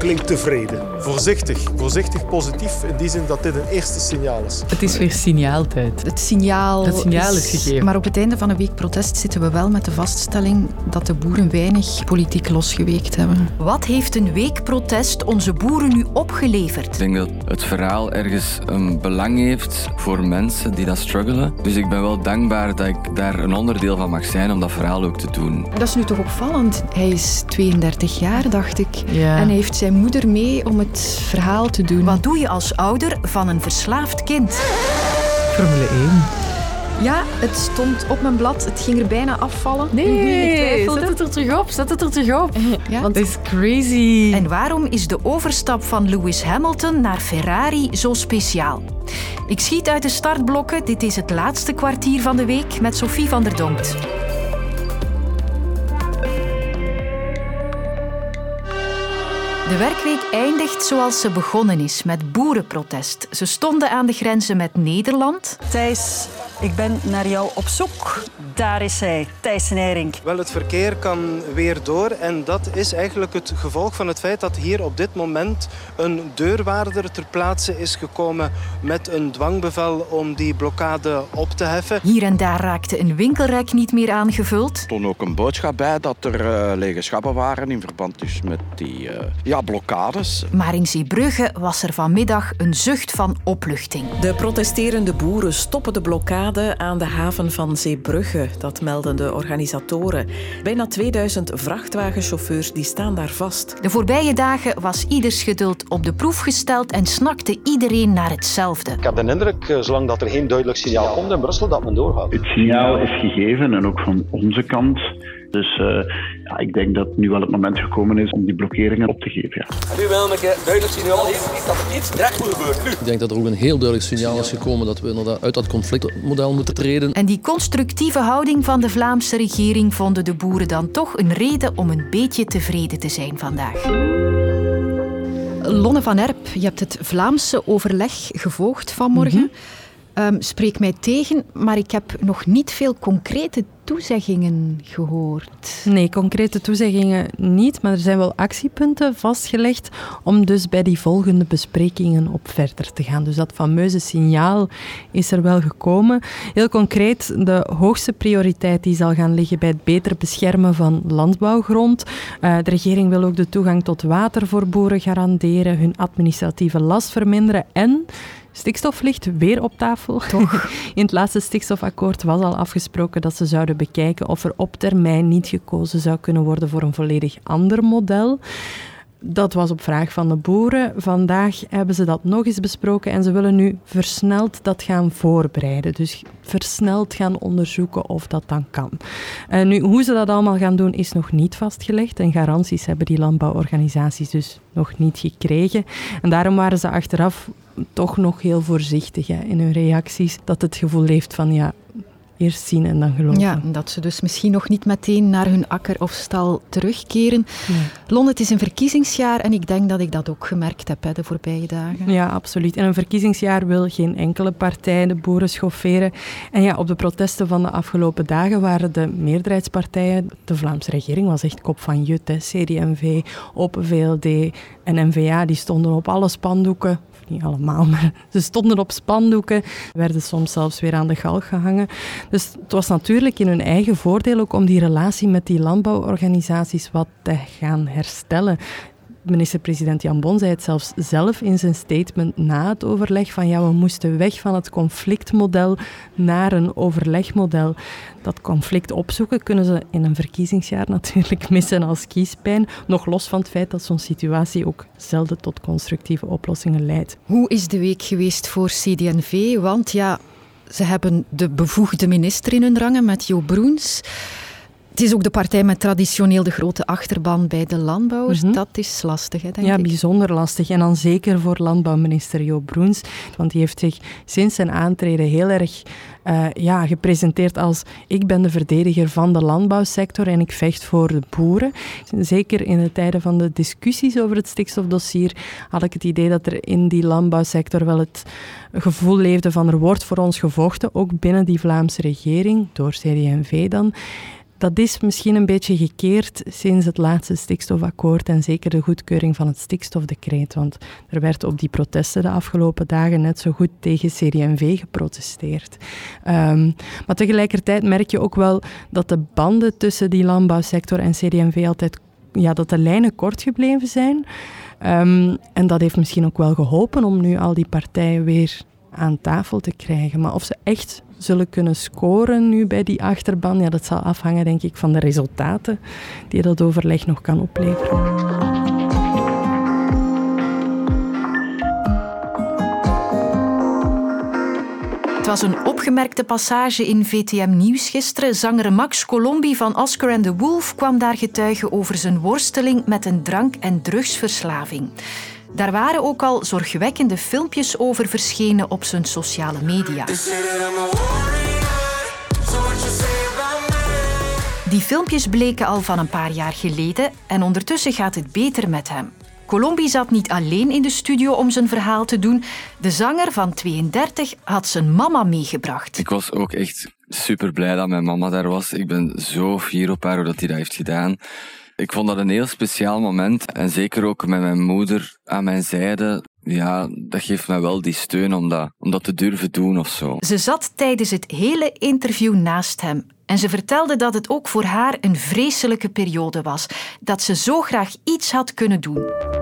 klinkt tevreden. Voorzichtig, voorzichtig positief in die zin dat dit een eerste signaal is. Het is weer signaaltijd. Het signaal, Het signaal is gegeven. Maar op het einde van een week protest zitten we wel met de vaststelling dat de boeren weinig politiek losgeweekt hebben. Wat heeft een week protest onze boeren nu opgeleverd? Ik denk dat het verhaal ergens een belang heeft voor mensen die dat struggelen. Dus ik ben wel dankbaar dat ik daar een onderdeel van mag zijn om dat verhaal ook te doen. Dat is nu toch opvallend. Hij is 32 jaar, dacht ik. Ja. En hij heeft zijn moeder mee om het verhaal te doen. Wat doe je als ouder van een verslaafd kind? Formule 1. Ja, het stond op mijn blad. Het ging er bijna afvallen. Nee, twijfelde. zet het er terug op. Zet het er terug op. Ja. Want het is crazy. En waarom is de overstap van Lewis Hamilton naar Ferrari zo speciaal? Ik schiet uit de startblokken. Dit is het laatste kwartier van de week met Sophie van der Donkt. De werkweek eindigt zoals ze begonnen is, met boerenprotest. Ze stonden aan de grenzen met Nederland. Thijs, ik ben naar jou op zoek. Daar is hij, Thijs Nering. Wel, het verkeer kan weer door en dat is eigenlijk het gevolg van het feit dat hier op dit moment een deurwaarder ter plaatse is gekomen met een dwangbevel om die blokkade op te heffen. Hier en daar raakte een winkelrek niet meer aangevuld. Er stond ook een boodschap bij dat er eh, lege schappen waren in verband dus met die eh, ja, blokkades. Maar in Zeebrugge was er vanmiddag een zucht van opluchting. De protesterende boeren stoppen de blokkade aan de haven van Zeebrugge. Dat melden de organisatoren. Bijna 2000 vrachtwagenchauffeurs die staan daar vast. De voorbije dagen was ieders geduld op de proef gesteld en snakte iedereen naar hetzelfde. Ik heb de indruk, eh, zolang dat er geen duidelijk signaal komt in Brussel, dat men doorgaat. Het signaal is gegeven en ook van onze kant. Dus eh, ja, ik denk dat nu wel het moment gekomen is om die blokkeringen op te geven. Ja. Nu wel een duidelijk signaal heeft dat er iets direct moet gebeuren. Nu. Ik denk dat er ook een heel duidelijk signaal is gekomen dat we inderdaad uit dat conflictmodel moeten treden. En die constructieve houding van de Vlaamse regering vonden de boeren dan toch een reden om een beetje tevreden te zijn vandaag. Lonne van Erp, je hebt het Vlaamse overleg gevolgd vanmorgen. Ehm, spreek mij tegen, maar ik heb nog niet veel concrete toezeggingen gehoord. Nee, concrete toezeggingen niet, maar er zijn wel actiepunten vastgelegd om dus bij die volgende besprekingen op verder te gaan. Dus dat fameuze signaal is er wel gekomen. Heel concreet, de hoogste prioriteit die zal gaan liggen bij het beter beschermen van landbouwgrond. Uh, de regering wil ook de toegang tot water voor boeren garanderen, hun administratieve last verminderen en Stikstof ligt weer op tafel. Toch? In het laatste stikstofakkoord was al afgesproken dat ze zouden bekijken of er op termijn niet gekozen zou kunnen worden voor een volledig ander model. Dat was op vraag van de boeren. Vandaag hebben ze dat nog eens besproken en ze willen nu versneld dat gaan voorbereiden. Dus versneld gaan onderzoeken of dat dan kan. Uh, nu, hoe ze dat allemaal gaan doen is nog niet vastgelegd en garanties hebben die landbouworganisaties dus nog niet gekregen. En daarom waren ze achteraf toch nog heel voorzichtig hè, in hun reacties. Dat het gevoel heeft van ja, eerst zien en dan geloven. Ja, dat ze dus misschien nog niet meteen naar hun akker of stal terugkeren. Nee. Lon, het is een verkiezingsjaar en ik denk dat ik dat ook gemerkt heb hè, de voorbije dagen. Ja, absoluut. En een verkiezingsjaar wil geen enkele partij de boeren schofferen. En ja, op de protesten van de afgelopen dagen waren de meerderheidspartijen, de Vlaamse regering was echt kop van jut, hè, CD&V, Open VLD en N-VA, die stonden op alle spandoeken niet allemaal, maar ze stonden op spandoeken, werden soms zelfs weer aan de galg gehangen. Dus het was natuurlijk in hun eigen voordeel ook om die relatie met die landbouworganisaties wat te gaan herstellen. Minister-president Jan Bon zei het zelfs zelf in zijn statement na het overleg van ja, we moesten weg van het conflictmodel naar een overlegmodel. Dat conflict opzoeken kunnen ze in een verkiezingsjaar natuurlijk missen als kiespijn, nog los van het feit dat zo'n situatie ook zelden tot constructieve oplossingen leidt. Hoe is de week geweest voor CD&V? Want ja, ze hebben de bevoegde minister in hun rangen met Jo Broens. Het is ook de partij met traditioneel de grote achterban bij de landbouwers. Mm -hmm. Dat is lastig, hè, denk ja, ik. bijzonder lastig. En dan zeker voor landbouwminister Joop Broens. Want die heeft zich sinds zijn aantreden heel erg uh, ja, gepresenteerd als ik ben de verdediger van de landbouwsector en ik vecht voor de boeren. Zeker in de tijden van de discussies over het stikstofdossier had ik het idee dat er in die landbouwsector wel het gevoel leefde van er wordt voor ons gevochten, ook binnen die Vlaamse regering, door CD&V dan. Dat is misschien een beetje gekeerd sinds het laatste stikstofakkoord en zeker de goedkeuring van het stikstofdecreet. Want er werd op die protesten de afgelopen dagen net zo goed tegen CD&V geprotesteerd. Um, maar tegelijkertijd merk je ook wel dat de banden tussen die landbouwsector en CD&V altijd ja, dat de lijnen kort gebleven zijn. Um, en dat heeft misschien ook wel geholpen om nu al die partijen weer aan tafel te krijgen. Maar of ze echt zullen kunnen scoren nu bij die achterban, ja, dat zal afhangen denk ik van de resultaten die dat overleg nog kan opleveren. Het was een opgemerkte passage in VTM Nieuws gisteren. Zanger Max Colombi van Oscar and the Wolf kwam daar getuigen over zijn worsteling met een drank- en drugsverslaving. Daar waren ook al zorgwekkende filmpjes over verschenen op zijn sociale media. Die filmpjes bleken al van een paar jaar geleden en ondertussen gaat het beter met hem. Colombi zat niet alleen in de studio om zijn verhaal te doen. De zanger van 32 had zijn mama meegebracht. Ik was ook echt super blij dat mijn mama daar was. Ik ben zo fier op haar hoe dat hij dat heeft gedaan. Ik vond dat een heel speciaal moment. En zeker ook met mijn moeder aan mijn zijde. Ja, dat geeft mij wel die steun om dat, om dat te durven doen of zo. Ze zat tijdens het hele interview naast hem. En ze vertelde dat het ook voor haar een vreselijke periode was. Dat ze zo graag iets had kunnen doen.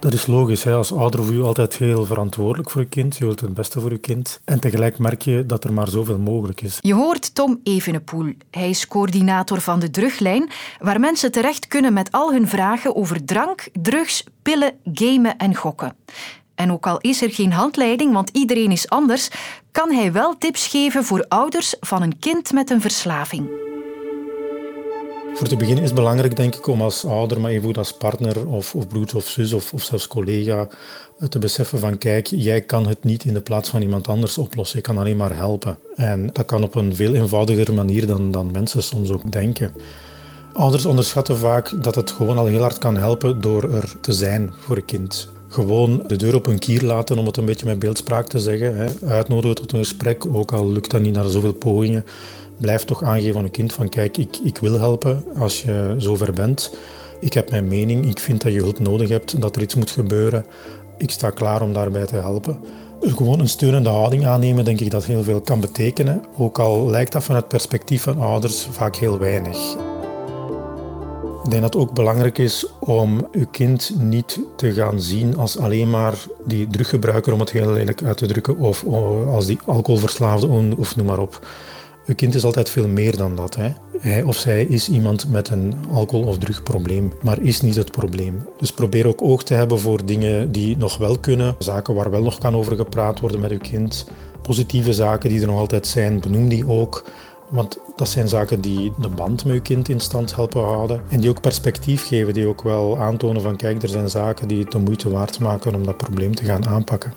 Dat is logisch. Hè. Als ouder voel je altijd heel verantwoordelijk voor je kind. Je wilt het beste voor je kind. En tegelijk merk je dat er maar zoveel mogelijk is. Je hoort Tom Evenepoel. Hij is coördinator van de Druglijn, waar mensen terecht kunnen met al hun vragen over drank, drugs, pillen, gamen en gokken. En ook al is er geen handleiding, want iedereen is anders, kan hij wel tips geven voor ouders van een kind met een verslaving. Voor te beginnen is het belangrijk, denk ik, om als ouder, maar even als partner of, of broer of zus of, of zelfs collega te beseffen van kijk, jij kan het niet in de plaats van iemand anders oplossen. Je kan alleen maar helpen. En dat kan op een veel eenvoudiger manier dan, dan mensen soms ook denken. Ouders onderschatten vaak dat het gewoon al heel hard kan helpen door er te zijn voor een kind. Gewoon de deur op een kier laten, om het een beetje met beeldspraak te zeggen. Hè. Uitnodigen tot een gesprek, ook al lukt dat niet naar zoveel pogingen blijf toch aangeven aan een kind van kijk, ik, ik wil helpen als je zover bent. Ik heb mijn mening, ik vind dat je hulp nodig hebt, dat er iets moet gebeuren. Ik sta klaar om daarbij te helpen. Gewoon een steunende houding aannemen, denk ik dat heel veel kan betekenen. Ook al lijkt dat van het perspectief van ouders vaak heel weinig. Ik denk dat het ook belangrijk is om uw kind niet te gaan zien als alleen maar die druggebruiker, om het heel lelijk uit te drukken, of als die alcoholverslaafde, of noem maar op. Een kind is altijd veel meer dan dat. Hè. Hij of zij is iemand met een alcohol- of drugprobleem, maar is niet het probleem. Dus probeer ook oog te hebben voor dingen die nog wel kunnen, zaken waar wel nog kan over gepraat worden met uw kind. Positieve zaken die er nog altijd zijn, benoem die ook. Want dat zijn zaken die de band met je kind in stand helpen houden. En die ook perspectief geven, die ook wel aantonen van kijk, er zijn zaken die het de moeite waard maken om dat probleem te gaan aanpakken.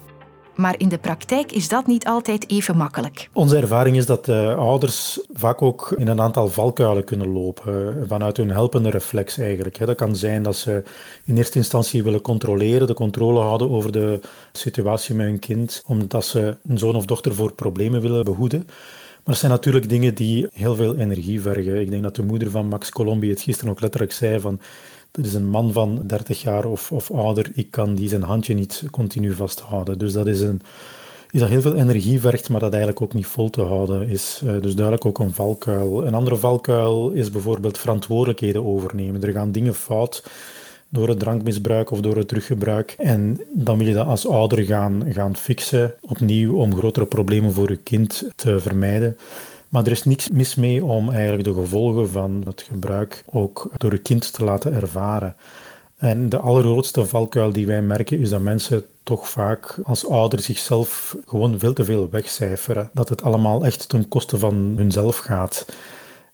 Maar in de praktijk is dat niet altijd even makkelijk. Onze ervaring is dat de ouders vaak ook in een aantal valkuilen kunnen lopen. Vanuit hun helpende reflex eigenlijk. Dat kan zijn dat ze in eerste instantie willen controleren, de controle houden over de situatie met hun kind, omdat ze een zoon of dochter voor problemen willen behoeden. Maar het zijn natuurlijk dingen die heel veel energie vergen. Ik denk dat de moeder van Max Colombi het gisteren ook letterlijk zei van dat is een man van 30 jaar of, of ouder. Ik kan die zijn handje niet continu vasthouden. Dus dat is een, is dat heel veel energie vergt, maar dat eigenlijk ook niet vol te houden is. Uh, dus duidelijk ook een valkuil. Een andere valkuil is bijvoorbeeld verantwoordelijkheden overnemen. Er gaan dingen fout door het drankmisbruik of door het teruggebruik. En dan wil je dat als ouder gaan, gaan fixen, opnieuw om grotere problemen voor je kind te vermijden. Maar er is niks mis mee om eigenlijk de gevolgen van het gebruik ook door het kind te laten ervaren. En de allergrootste valkuil die wij merken is dat mensen toch vaak als ouder zichzelf gewoon veel te veel wegcijferen. Dat het allemaal echt ten koste van hunzelf gaat.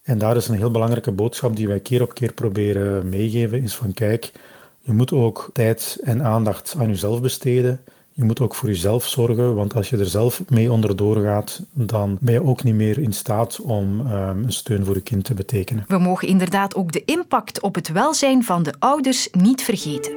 En daar is een heel belangrijke boodschap die wij keer op keer proberen meegeven, is van kijk, je moet ook tijd en aandacht aan jezelf besteden. Je moet ook voor jezelf zorgen, want als je er zelf mee onderdoor gaat, dan ben je ook niet meer in staat om um, een steun voor je kind te betekenen. We mogen inderdaad ook de impact op het welzijn van de ouders niet vergeten.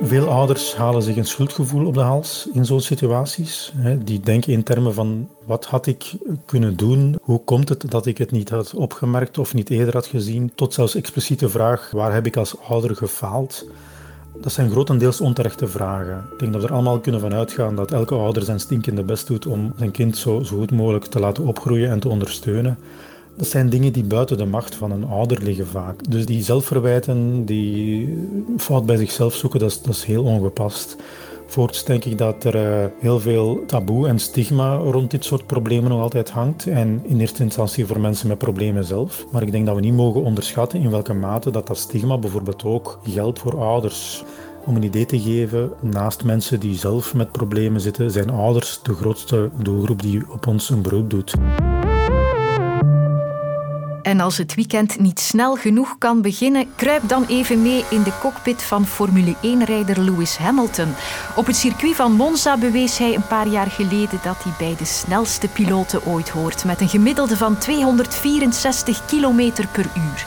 Veel ouders halen zich een schuldgevoel op de hals in zo'n situaties. Die denken in termen van wat had ik kunnen doen? Hoe komt het dat ik het niet had opgemerkt of niet eerder had gezien? Tot zelfs expliciete vraag, waar heb ik als ouder gefaald? Dat zijn grotendeels onterechte vragen. Ik denk dat we er allemaal kunnen van uitgaan dat elke ouder zijn stinkende best doet om zijn kind zo, zo goed mogelijk te laten opgroeien en te ondersteunen. Dat zijn dingen die buiten de macht van een ouder liggen vaak. Dus die zelfverwijten, die fout bij zichzelf zoeken, dat dat is heel ongepast. Voorts denk ik dat er uh, heel veel taboe en stigma rond dit soort problemen nog altijd hangt. En in eerste instantie voor mensen met problemen zelf. Maar ik denk dat we niet mogen onderschatten in welke mate dat, dat stigma bijvoorbeeld ook geldt voor ouders. Om een idee te geven, naast mensen die zelf met problemen zitten, zijn ouders de grootste doelgroep die op ons een beroep doet. En als het weekend niet snel genoeg kan beginnen, kruip dan even mee in de cockpit van Formule 1-rijder Lewis Hamilton. Op het circuit van Monza bewees hij een paar jaar geleden dat hij bij de snelste piloten ooit hoort, met een gemiddelde van 264 km per uur.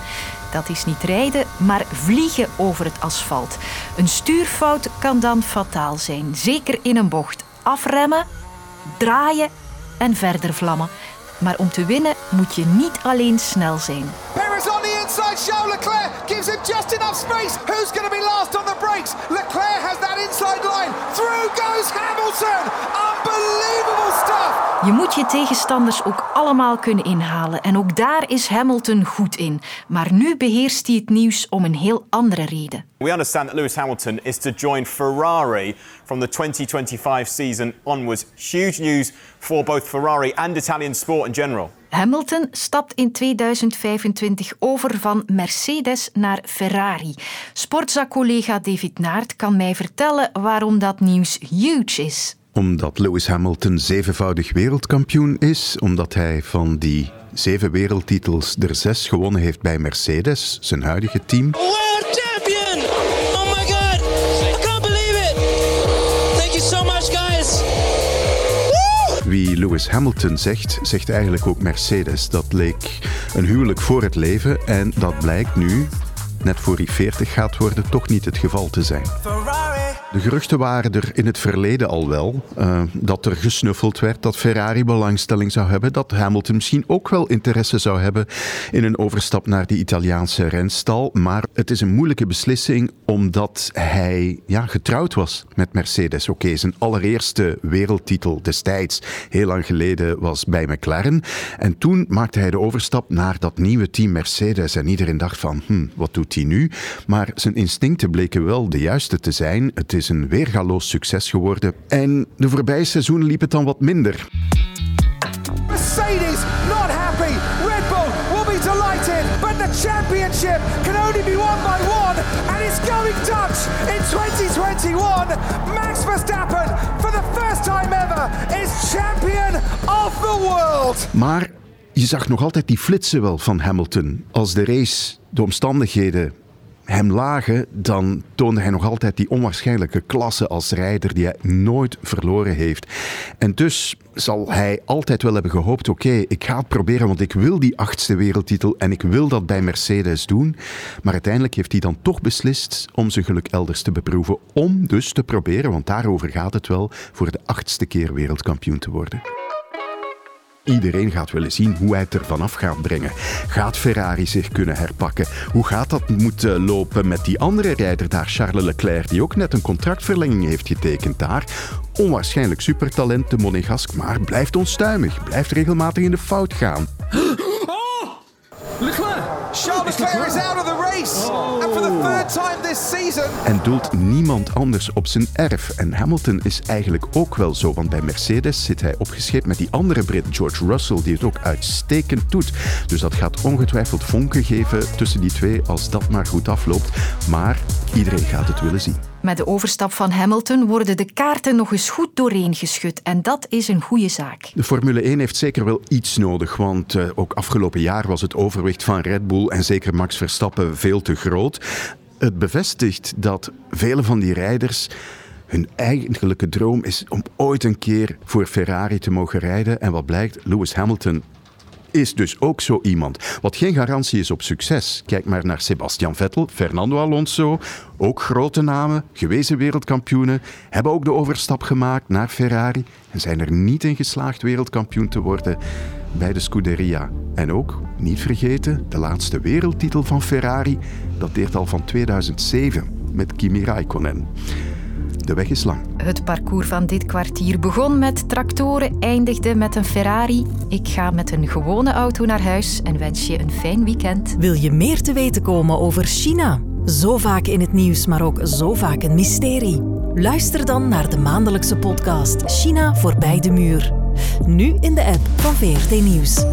Dat is niet rijden, maar vliegen over het asfalt. Een stuurfout kan dan fataal zijn, zeker in een bocht. Afremmen, draaien en verder vlammen. Maar om te winnen moet je niet alleen snel zijn. Perez on the inside, Charles Leclerc gives him just enough space. Who's going to be last on the brakes? Leclerc has that inside line. Through goes Hamilton. Unbelievable stuff. Je moet je tegenstanders ook allemaal kunnen inhalen. En ook daar is Hamilton goed in. Maar nu beheerst hij het nieuws om een heel andere reden. We understand that Lewis Hamilton is to join Ferrari from the 2025 season onwards. Huge news for both Ferrari and Italian sport in general. Hamilton stapt in 2025 over van Mercedes naar Ferrari. Sportza-collega David Naert kan mij vertellen waarom dat nieuws huge is. Omdat Lewis Hamilton zevenvoudig wereldkampioen is, omdat hij van die zeven wereldtitels er zes gewonnen heeft bij Mercedes, zijn huidige team. Wie Lewis Hamilton zegt, zegt eigenlijk ook Mercedes. Dat leek een huwelijk voor het leven en dat blijkt nu, net voor hij 40 gaat worden, toch niet het geval te zijn. De geruchten waren er in het verleden al wel. Uh, dat er gesnuffeld werd, dat Ferrari belangstelling zou hebben, dat Hamilton misschien ook wel interesse zou hebben in een overstap naar de Italiaanse renstal. Maar het is een moeilijke beslissing omdat hij ja, getrouwd was met Mercedes. Oké, zijn allereerste wereldtitel destijds, heel lang geleden, was bij McLaren. En toen maakte hij de overstap naar dat nieuwe team Mercedes. En iedereen dacht van, hm, wat doet hij nu? Maar zijn instincten bleken wel de juiste te zijn. Het is een weergaloos succes geworden. En de voorbije seizoenen liep het dan wat minder. Mercedes not happy. Red Bull will be delighted, but the championship can only be won by one, and it's going Dutch in 2021. Max Verstappen, for the first time ever, is champion of the world. Maar je zag nog altijd die flitsen wel van Hamilton. Als de race, de omstandigheden hem lagen, dan toonde hij nog altijd die onwaarschijnlijke klasse als rijder die hij nooit verloren heeft. En dus zal hij altijd wel hebben gehoopt, oké, ik ga het proberen, want ik wil die achtste wereldtitel en ik wil dat bij Mercedes doen. Maar uiteindelijk heeft hij dan toch beslist om zijn geluk elders te beproeven, om dus te proberen, want daarover gaat het wel, voor de achtste keer wereldkampioen te worden. Iedereen gaat willen zien hoe hij het er vanaf gaat brengen. Gaat Ferrari zich kunnen herpakken? Hoe gaat dat moeten lopen met die andere rijder daar, Charles Leclerc, die ook net een contractverlenging heeft getekend daar? Onwaarschijnlijk supertalent, de Monegask, maar blijft onstuimig, blijft regelmatig in de fout gaan. Leclerc! Charles Leclerc is out of the En doelt niemand anders op zijn erf. En Hamilton is eigenlijk ook wel zo, want bij Mercedes zit hij opgescheept met die andere Brit, George Russell, die het ook uitstekend doet. Dus dat gaat ongetwijfeld vonken geven tussen die twee als dat maar goed afloopt. Maar iedereen gaat het willen zien. Met de overstap van Hamilton worden de kaarten nog eens goed doorheen geschud. En dat is een goede zaak. De Formule 1 heeft zeker wel iets nodig. Want uh, ook afgelopen jaar was het overwicht van Red Bull en zeker Max Verstappen veel te groot. Het bevestigt dat vele van die rijders hun eigenlijke droom is om ooit een keer voor Ferrari te mogen rijden. En wat blijkt, Lewis Hamilton is dus ook zo iemand. Wat geen garantie is op succes. Kijk maar naar Sebastian Vettel, Fernando Alonso, ook grote namen, gewezen wereldkampioenen, hebben ook de overstap gemaakt naar Ferrari en zijn er niet in geslaagd wereldkampioen te worden bij de Scuderia. En ook, niet vergeten, de laatste wereldtitel van Ferrari dateert al van 2007 met Kimi Raikkonen. De weg is lang. Het parcours van dit kwartier begon met tractoren, eindigde met een Ferrari. Ik ga met een gewone auto naar huis en wens je een fijn weekend. Wil je meer te weten komen over China? Zo vaak in het nieuws, maar ook zo vaak een mysterie. Luister dan naar de maandelijkse podcast China voorbij de muur. Nu in de app van VRT Nieuws.